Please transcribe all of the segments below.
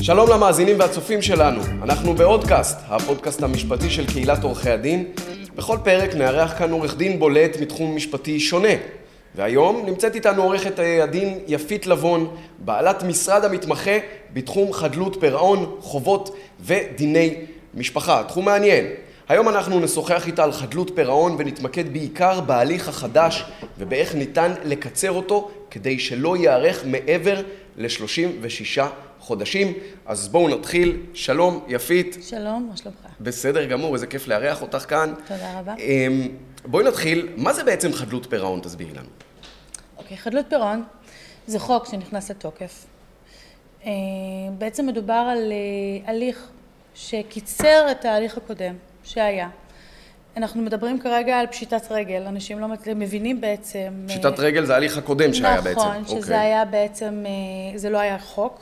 שלום למאזינים והצופים שלנו, אנחנו בעודקאסט, הפודקאסט המשפטי של קהילת עורכי הדין. בכל פרק נארח כאן עורך דין בולט מתחום משפטי שונה. והיום נמצאת איתנו עורכת הדין יפית לבון, בעלת משרד המתמחה בתחום חדלות פירעון, חובות ודיני משפחה. תחום מעניין. היום אנחנו נשוחח איתה על חדלות פירעון ונתמקד בעיקר בהליך החדש ובאיך ניתן לקצר אותו כדי שלא ייארך מעבר ל-36 חודשים. אז בואו נתחיל. שלום, יפית. שלום, מה שלומך? בסדר גמור, איזה כיף לארח אותך כאן. תודה רבה. אמ, בואי נתחיל. מה זה בעצם חדלות פירעון? תסבירי לנו. אוקיי, חדלות פירעון זה חוק שנכנס לתוקף. אה, בעצם מדובר על אה, הליך שקיצר את ההליך הקודם שהיה. אנחנו מדברים כרגע על פשיטת רגל, אנשים לא מבינים בעצם... אה, פשיטת רגל זה ההליך הקודם שהיה נכון, בעצם. נכון, שזה אוקיי. היה בעצם, זה לא היה חוק.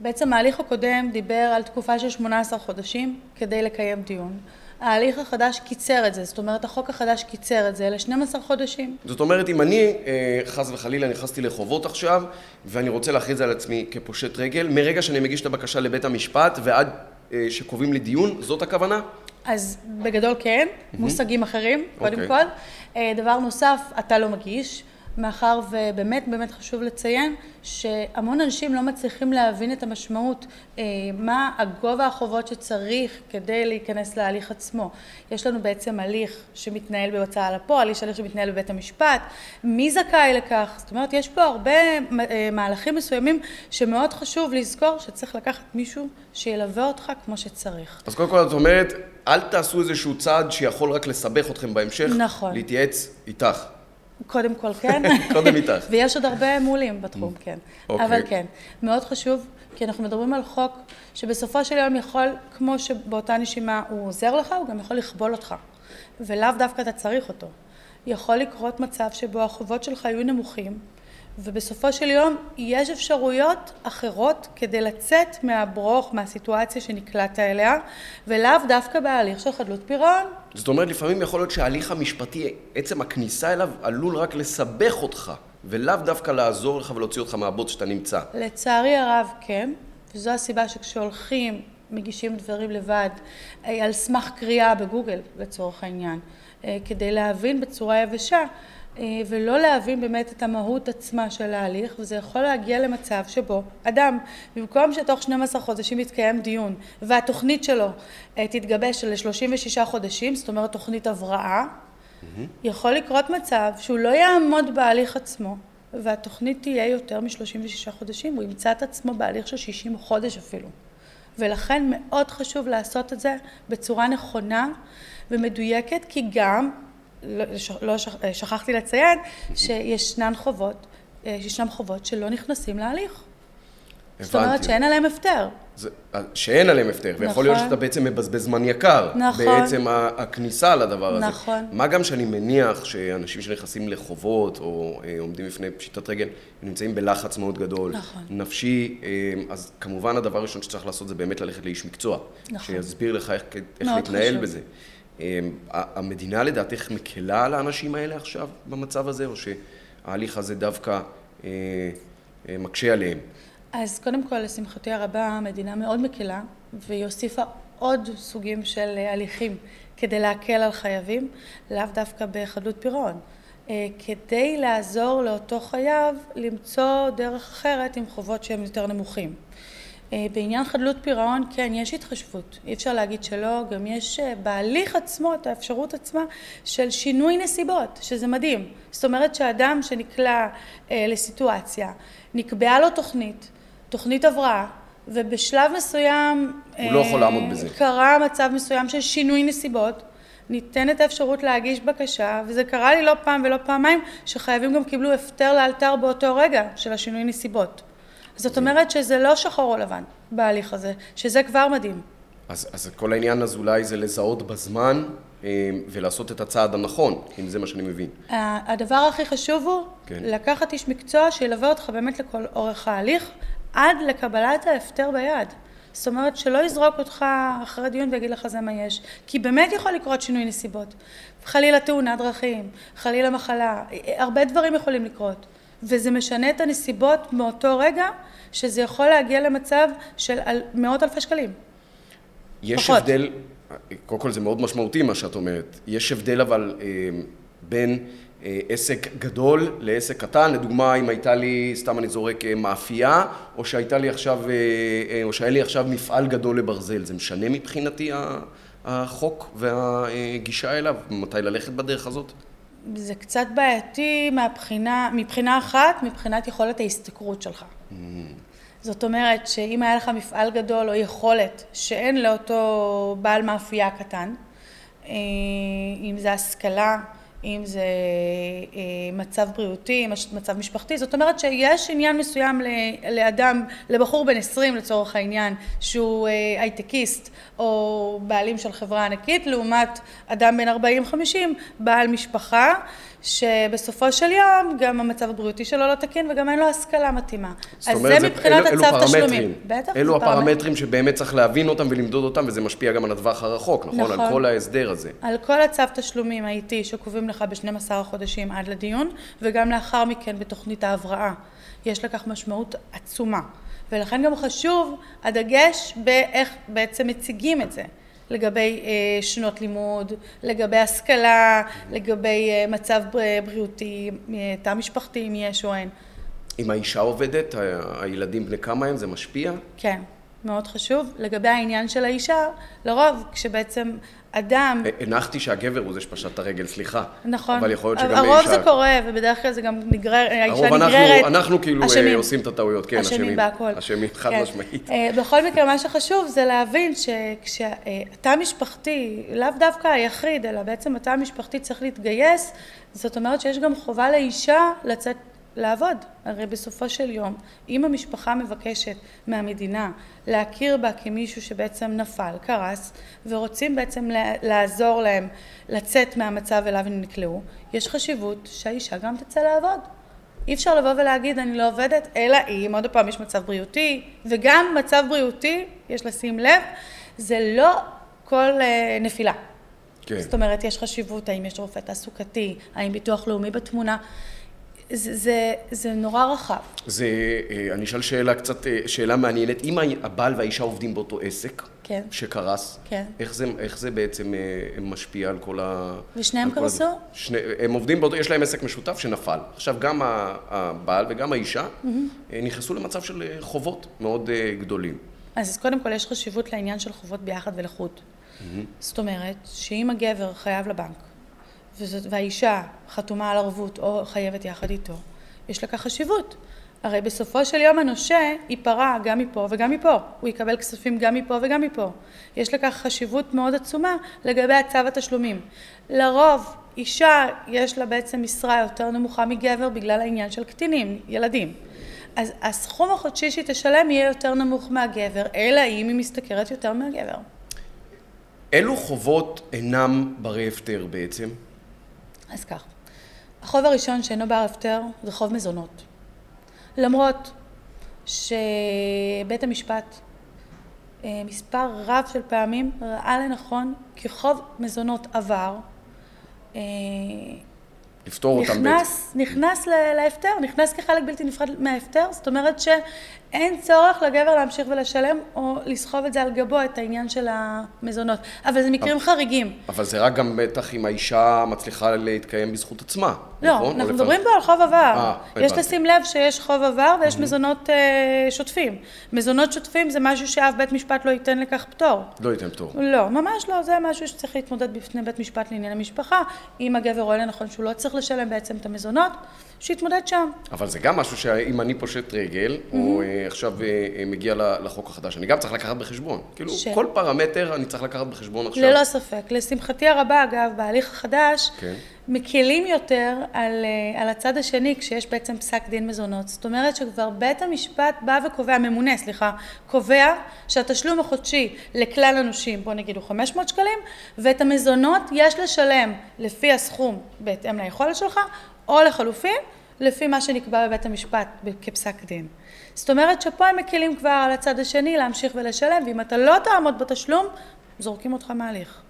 בעצם ההליך הקודם דיבר על תקופה של 18 חודשים כדי לקיים דיון. ההליך החדש קיצר את זה, זאת אומרת החוק החדש קיצר את זה ל-12 חודשים. זאת אומרת, אם אני אה, חס וחלילה נכנסתי לחובות עכשיו, ואני רוצה להכריז על עצמי כפושט רגל, מרגע שאני מגיש את הבקשה לבית המשפט ועד אה, שקובעים לי דיון, זאת הכוונה? אז בגדול כן, mm-hmm. מושגים אחרים, קודם okay. אוקיי. כל. אה, דבר נוסף, אתה לא מגיש. מאחר ובאמת באמת חשוב לציין שהמון אנשים לא מצליחים להבין את המשמעות, אה, מה הגובה החובות שצריך כדי להיכנס להליך עצמו. יש לנו בעצם הליך שמתנהל בהוצאה לפועל, יש הליך שמתנהל בבית המשפט, מי זכאי לכך? זאת אומרת, יש פה הרבה אה, מהלכים מסוימים שמאוד חשוב לזכור שצריך לקחת מישהו שילווה אותך כמו שצריך. אז קודם כל את אומרת, אל תעשו איזשהו צעד שיכול רק לסבך אתכם בהמשך, נכון. להתייעץ איתך. קודם כל כן. קודם איתך. ויש עוד הרבה מעולים בתחום, כן. אוקיי. אבל כן, מאוד חשוב, כי אנחנו מדברים על חוק שבסופו של יום יכול, כמו שבאותה נשימה הוא עוזר לך, הוא גם יכול לכבול אותך. ולאו דווקא אתה צריך אותו. יכול לקרות מצב שבו החובות שלך יהיו נמוכים, ובסופו של יום יש אפשרויות אחרות כדי לצאת מהברוך, מהסיטואציה שנקלעת אליה, ולאו דווקא בהליך של חדלות פירעון. זאת אומרת, לפעמים יכול להיות שההליך המשפטי, עצם הכניסה אליו, עלול רק לסבך אותך, ולאו דווקא לעזור לך ולהוציא אותך מהבוץ שאתה נמצא. לצערי הרב, כן, וזו הסיבה שכשהולכים, מגישים דברים לבד, אה, על סמך קריאה בגוגל, לצורך העניין, אה, כדי להבין בצורה יבשה, ולא להבין באמת את המהות עצמה של ההליך, וזה יכול להגיע למצב שבו אדם, במקום שתוך 12 חודשים יתקיים דיון, והתוכנית שלו אה, תתגבש ל-36 חודשים, זאת אומרת תוכנית הבראה, mm-hmm. יכול לקרות מצב שהוא לא יעמוד בהליך עצמו, והתוכנית תהיה יותר מ-36 חודשים, הוא ימצא את עצמו בהליך של 60 חודש אפילו. ולכן מאוד חשוב לעשות את זה בצורה נכונה ומדויקת, כי גם לא, לא שכחתי לציין שישנן חובות, אה, ישנם חובות שלא נכנסים להליך. הבנתי. זאת אומרת שאין עליהם הפטר. זה, שאין עליהם הפטר, נכון. ויכול להיות שאתה בעצם מבזבז זמן יקר. נכון. בעצם הכניסה לדבר הזה. נכון. מה גם שאני מניח שאנשים שנכנסים לחובות, או אה, עומדים לפני פשיטת רגל, נמצאים בלחץ מאוד גדול. נכון. נפשי, אה, אז כמובן הדבר הראשון שצריך לעשות זה באמת ללכת לאיש מקצוע. נכון. שיסביר לך איך, איך להתנהל חשוב. בזה. אמ, המדינה לדעתך מקלה על האנשים האלה עכשיו במצב הזה, או שההליך הזה דווקא אה, אה, מקשה עליהם? אז קודם כל, לשמחתי הרבה, המדינה מאוד מקלה, והיא הוסיפה עוד סוגים של הליכים כדי להקל על חייבים, לאו דווקא בחדלות פירעון. אה, כדי לעזור לאותו חייב למצוא דרך אחרת עם חובות שהם יותר נמוכים. אה, בעניין חדלות פירעון, כן, יש התחשבות, אי אפשר להגיד שלא, גם יש אה, בהליך עצמו את האפשרות עצמה של שינוי נסיבות, שזה מדהים. זאת אומרת שאדם שנקלע אה, לסיטואציה, נקבעה לו תוכנית, תוכנית הבראה, ובשלב מסוים... הוא אה, לא יכול לעמוד בזה. קרה מצב מסוים של שינוי נסיבות, ניתנת האפשרות להגיש בקשה, וזה קרה לי לא פעם ולא פעמיים, שחייבים גם קיבלו הפטר לאלתר באותו רגע של השינוי נסיבות. זאת אומרת שזה לא שחור או לבן בהליך הזה, שזה כבר מדהים. אז, אז כל העניין אז אולי זה לזהות בזמן אה, ולעשות את הצעד הנכון, אם זה מה שאני מבין. הדבר הכי חשוב הוא כן. לקחת איש מקצוע שילווה אותך באמת לכל אורך ההליך, עד לקבלת ההפטר ביד. זאת אומרת שלא יזרוק אותך אחרי דיון ויגיד לך זה מה יש, כי באמת יכול לקרות שינוי נסיבות. חלילה תאונת דרכים, חלילה מחלה, הרבה דברים יכולים לקרות. וזה משנה את הנסיבות מאותו רגע, שזה יכול להגיע למצב של מאות אלפי שקלים. יש פחות. הבדל, קודם כל זה מאוד משמעותי מה שאת אומרת, יש הבדל אבל אה, בין אה, עסק גדול לעסק קטן, לדוגמה אם הייתה לי, סתם אני זורק, אה, מאפייה, או שהייתה לי עכשיו, אה, או שהיה לי עכשיו מפעל גדול לברזל, זה משנה מבחינתי החוק והגישה אליו, מתי ללכת בדרך הזאת? זה קצת בעייתי מהבחינה, מבחינה אחת, מבחינת יכולת ההשתכרות שלך. Mm. זאת אומרת שאם היה לך מפעל גדול או יכולת שאין לאותו בעל מאפייה קטן, אם זה השכלה, אם זה אה, מצב בריאותי, מצב משפחתי, זאת אומרת שיש עניין מסוים לאדם, לבחור בן 20 לצורך העניין, שהוא אה, הייטקיסט או בעלים של חברה ענקית, לעומת אדם בן 40-50, בעל משפחה, שבסופו של יום גם המצב הבריאותי שלו לא תקין וגם אין לו השכלה מתאימה. אז זה מבחינת הצו תשלומים. בטח, אלו הפרמטרים שבאמת צריך להבין אותם ולמדוד אותם, וזה משפיע גם על הטווח הרחוק, נכון? נכון. על כל ההסדר הזה. על כל הצו תשלומים האיטי שקובעים לך ב-12 החודשים עד לדיון, וגם לאחר מכן בתוכנית ההבראה. יש לכך משמעות עצומה. ולכן גם חשוב הדגש באיך בעצם מציגים את זה. לגבי אה, שנות לימוד, לגבי השכלה, לגבי אה, מצב בריאותי, תא משפחתי אם יש או אין. אם האישה עובדת, הילדים בני כמה הם, זה משפיע? כן, מאוד חשוב. לגבי העניין של האישה, לרוב כשבעצם אדם... הנחתי שהגבר הוא זה שפשט את הרגל, סליחה. נכון. אבל יכול להיות שגם האישה... הרוב זה קורה, ובדרך כלל זה גם נגרר, האישה נגררת... הרוב אנחנו כאילו אשמים. עושים את הטעויות, כן, אשמים. אשמים בהכל. אשמים, חד כן. משמעית. בכל מקרה, מה שחשוב זה להבין שכשהתא המשפחתי, לאו דווקא היחיד, אלא בעצם התא המשפחתי צריך להתגייס, זאת אומרת שיש גם חובה לאישה לצאת לעבוד. הרי בסופו של יום, אם המשפחה מבקשת מהמדינה להכיר בה כמישהו שבעצם נפל, קרס, ורוצים בעצם לעזור להם לצאת מהמצב אליו הם נקלעו, יש חשיבות שהאישה גם תצא לעבוד. אי אפשר לבוא ולהגיד אני לא עובדת, אלא אם עוד פעם יש מצב בריאותי, וגם מצב בריאותי, יש לשים לב, זה לא כל uh, נפילה. כן. זאת אומרת, יש חשיבות, האם יש רופא תעסוקתי, האם ביטוח לאומי בתמונה. זה, זה, זה נורא רחב. זה, אה, אני אשאל שאלה קצת, אה, שאלה מעניינת. אם הבעל והאישה עובדים באותו עסק, כן. שקרס, כן. איך, זה, איך זה בעצם אה, משפיע על כל ה... ושניהם קרסו? שני, הם עובדים באותו, יש להם עסק משותף שנפל. עכשיו, גם הבעל וגם האישה mm-hmm. נכנסו למצב של חובות מאוד גדולים. אז קודם כל יש חשיבות לעניין של חובות ביחד ולחוד. Mm-hmm. זאת אומרת, שאם הגבר חייב לבנק, וזאת, והאישה חתומה על ערבות או חייבת יחד איתו, יש לכך חשיבות. הרי בסופו של יום הנושה ייפרע גם מפה וגם מפה, הוא יקבל כספים גם מפה וגם מפה. יש לכך חשיבות מאוד עצומה לגבי הצו התשלומים. לרוב אישה יש לה בעצם משרה יותר נמוכה מגבר בגלל העניין של קטינים, ילדים. אז הסכום החודשי שהיא תשלם יהיה יותר נמוך מהגבר, אלא אם היא משתכרת יותר מהגבר. אילו חובות אינם ברי הפטר בעצם? אז כך, החוב הראשון שאינו בר הפטר זה חוב מזונות. למרות שבית המשפט אה, מספר רב של פעמים ראה לנכון כי חוב מזונות עבר אה, לפתור אותם בעצם. נכנס להפטר, נכנס כחלק בלתי נפרד מההפטר, זאת אומרת שאין צורך לגבר להמשיך ולשלם או לסחוב את זה על גבו, את העניין של המזונות. אבל זה מקרים אבל, חריגים. אבל זה רק גם בטח אם האישה מצליחה להתקיים בזכות עצמה, לא, נכון? אנחנו מדברים פה על חוב עבר. 아, יש לשים לב שיש חוב עבר ויש mm-hmm. מזונות uh, שוטפים. מזונות שוטפים זה משהו שאף בית משפט לא ייתן לכך פטור. לא ייתן פטור. לא, ממש לא, זה משהו שצריך להתמודד בפני בית משפט לעניין המשפחה. אם הגבר רואה לנכון שהוא לא צריך לשלם בעצם את המזונות, שיתמודד שם. אבל זה גם משהו שאם אני פושט רגל, mm-hmm. או uh, עכשיו uh, מגיע לחוק החדש, אני גם צריך לקחת בחשבון. כאילו, ש... כל פרמטר אני צריך לקחת בחשבון עכשיו. ללא ספק. לשמחתי הרבה, אגב, בהליך החדש, כן. מקלים יותר על, על הצד השני כשיש בעצם פסק דין מזונות. זאת אומרת שכבר בית המשפט בא וקובע, הממונה, סליחה, קובע שהתשלום החודשי לכלל הנושים, בוא נגיד הוא 500 שקלים, ואת המזונות יש לשלם לפי הסכום בהתאם ליכולת שלך, או לחלופין, לפי מה שנקבע בבית המשפט כפסק דין. זאת אומרת שפה הם מקלים כבר על הצד השני להמשיך ולשלם, ואם אתה לא תעמוד בתשלום, זורקים אותך מהליך.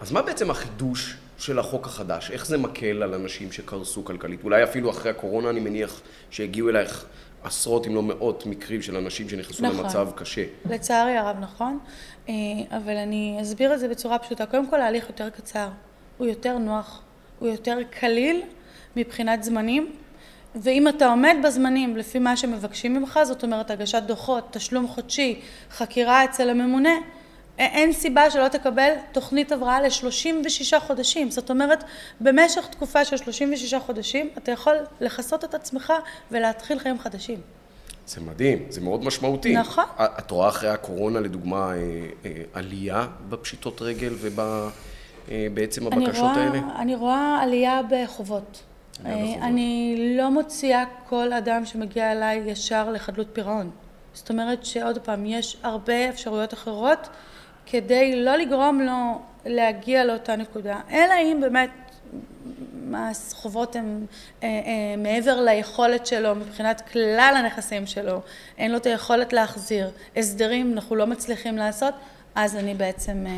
אז מה בעצם החידוש של החוק החדש? איך זה מקל על אנשים שקרסו כלכלית? אולי אפילו אחרי הקורונה, אני מניח שהגיעו אלייך עשרות אם לא מאות מקרים של אנשים שנכנסו נכון. למצב קשה. לצערי הרב, נכון. אה, אבל אני אסביר את זה בצורה פשוטה. קודם כל, ההליך יותר קצר, הוא יותר נוח, הוא יותר קליל מבחינת זמנים. ואם אתה עומד בזמנים לפי מה שמבקשים ממך, זאת אומרת הגשת דוחות, תשלום חודשי, חקירה אצל הממונה, אין סיבה שלא תקבל תוכנית הבראה ל-36 חודשים. זאת אומרת, במשך תקופה של 36 חודשים אתה יכול לכסות את עצמך ולהתחיל חיים חדשים. זה מדהים, זה מאוד משמעותי. נכון. את רואה אחרי הקורונה, לדוגמה, אה, אה, עלייה בפשיטות רגל ובעצם אה, הבקשות אני רואה, האלה? אני רואה עלייה בחובות. אני לא מוציאה כל אדם שמגיע אליי ישר לחדלות פירעון. זאת אומרת שעוד פעם, יש הרבה אפשרויות אחרות כדי לא לגרום לו להגיע לאותה נקודה, אלא אם באמת החובות הן אה, אה, מעבר ליכולת שלו מבחינת כלל הנכסים שלו, אין לו את היכולת להחזיר, הסדרים אנחנו לא מצליחים לעשות, אז אני בעצם אה,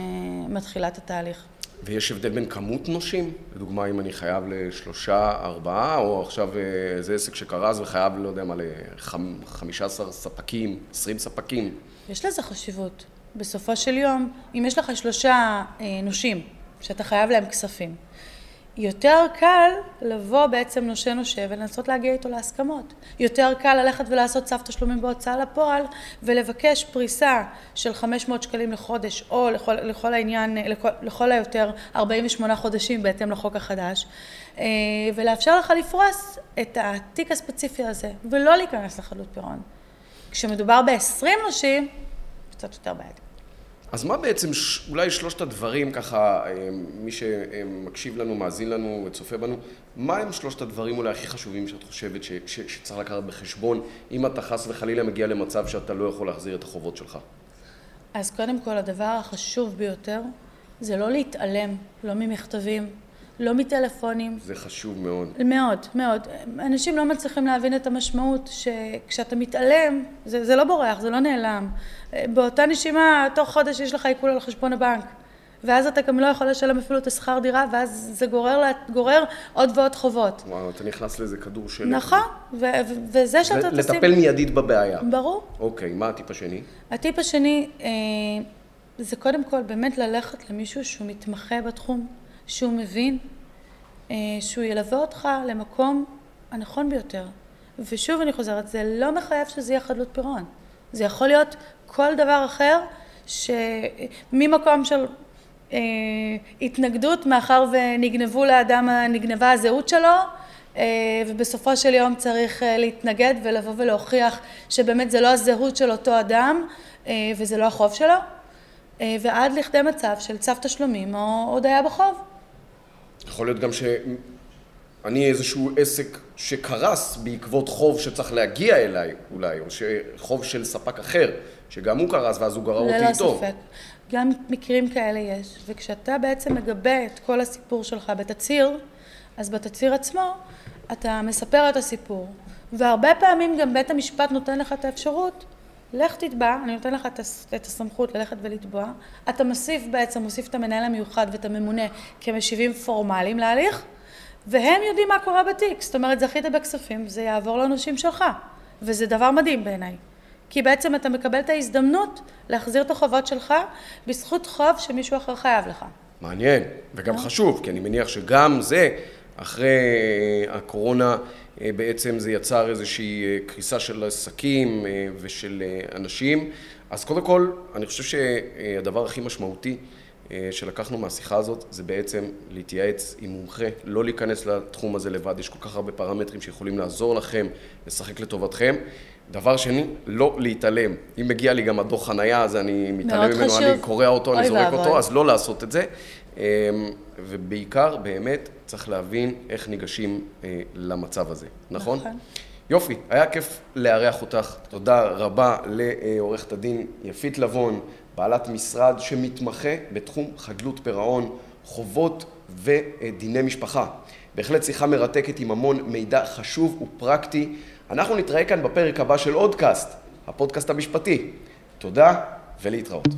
מתחילה את התהליך. ויש הבדל בין כמות נושים? לדוגמה, אם אני חייב לשלושה, ארבעה, או עכשיו איזה עסק שקרס וחייב, לא יודע מה, לחמישה עשר ספקים, עשרים ספקים. יש לזה חשיבות. בסופו של יום, אם יש לך שלושה אה, נושים שאתה חייב להם כספים, יותר קל לבוא בעצם נושה נושה ולנסות להגיע איתו להסכמות. יותר קל ללכת ולעשות צו תשלומים בהוצאה לפועל ולבקש פריסה של 500 שקלים לחודש או לכל, לכל העניין, לכל, לכל היותר 48 חודשים בהתאם לחוק החדש אה, ולאפשר לך לפרוס את התיק הספציפי הזה ולא להיכנס לחדלות פירעון. כשמדובר ב-20 נושים, קצת יותר בעייתי. אז מה בעצם אולי שלושת הדברים ככה, אה, מי שמקשיב לנו, מאזין לנו וצופה בנו, מה הם שלושת הדברים אולי הכי חשובים שאת חושבת ש, ש, שצריך לקחת בחשבון אם אתה חס וחלילה מגיע למצב שאתה לא יכול להחזיר את החובות שלך? אז קודם כל הדבר החשוב ביותר זה לא להתעלם, לא ממכתבים, לא מטלפונים. זה חשוב מאוד. מאוד, מאוד. אנשים לא מצליחים להבין את המשמעות שכשאתה מתעלם, זה, זה לא בורח, זה לא נעלם. באותה נשימה, תוך חודש יש לך עיקול על חשבון הבנק. ואז אתה גם לא יכול לשלם אפילו את השכר דירה, ואז זה גורר, גורר עוד ועוד חובות. וואו, אתה נכנס לאיזה כדור של... נכון, ו- וזה שאתה תשים... לטפל מיידית בבעיה. ברור. אוקיי, מה הטיפ השני? הטיפ השני, אה, זה קודם כל באמת ללכת למישהו שהוא מתמחה בתחום. שהוא מבין, אה, שהוא ילווה אותך למקום הנכון ביותר. ושוב אני חוזרת, זה לא מחייב שזה יהיה חדלות פירעון. זה יכול להיות כל דבר אחר שממקום של אה, התנגדות מאחר ונגנבו לאדם, נגנבה הזהות שלו אה, ובסופו של יום צריך אה, להתנגד ולבוא ולהוכיח שבאמת זה לא הזהות של אותו אדם אה, וזה לא החוב שלו אה, ועד לכדי מצב של צו תשלומים או הודיה בחוב. יכול להיות גם שאני איזשהו עסק שקרס בעקבות חוב שצריך להגיע אליי אולי, או חוב של ספק אחר, שגם הוא קרס ואז הוא גרר אותי איתו. ללא ספק. גם מקרים כאלה יש, וכשאתה בעצם מגבה את כל הסיפור שלך בתצהיר, אז בתצהיר עצמו אתה מספר את הסיפור, והרבה פעמים גם בית המשפט נותן לך את האפשרות לך תתבע, אני נותן לך את הסמכות ללכת ולתבוע, אתה מוסיף בעצם, מוסיף את המנהל המיוחד ואת הממונה כמשיבים פורמליים להליך, והם יודעים מה קורה בתיק, זאת אומרת זכית בכספים, זה יעבור לנושים שלך, וזה דבר מדהים בעיניי, כי בעצם אתה מקבל את ההזדמנות להחזיר את החובות שלך בזכות חוב שמישהו אחר חייב לך. מעניין, וגם אה? חשוב, כי אני מניח שגם זה, אחרי הקורונה, אה, בעצם זה יצר איזושהי אה, קריסה של עסקים אה, ושל אנשים. אז קודם כל, אני חושב שהדבר הכי משמעותי שלקחנו מהשיחה הזאת זה בעצם להתייעץ עם מומחה, לא להיכנס לתחום הזה לבד, יש כל כך הרבה פרמטרים שיכולים לעזור לכם, לשחק לטובתכם. דבר שני, לא להתעלם. אם מגיע לי גם הדוח חנייה, אז אני מתעלם ממנו, חשוב. אני קורע אותו, אני זורק אותו, אז לא לעשות את זה. אמ, ובעיקר, באמת, צריך להבין איך ניגשים אה, למצב הזה, נכון? נכון. יופי, היה כיף לארח אותך. תודה רבה לעורכת הדין יפית לבון, בעלת משרד שמתמחה בתחום חדלות פירעון, חובות ודיני משפחה. בהחלט שיחה מרתקת עם המון מידע חשוב ופרקטי. אנחנו נתראה כאן בפרק הבא של אודקאסט, הפודקאסט המשפטי. תודה ולהתראות.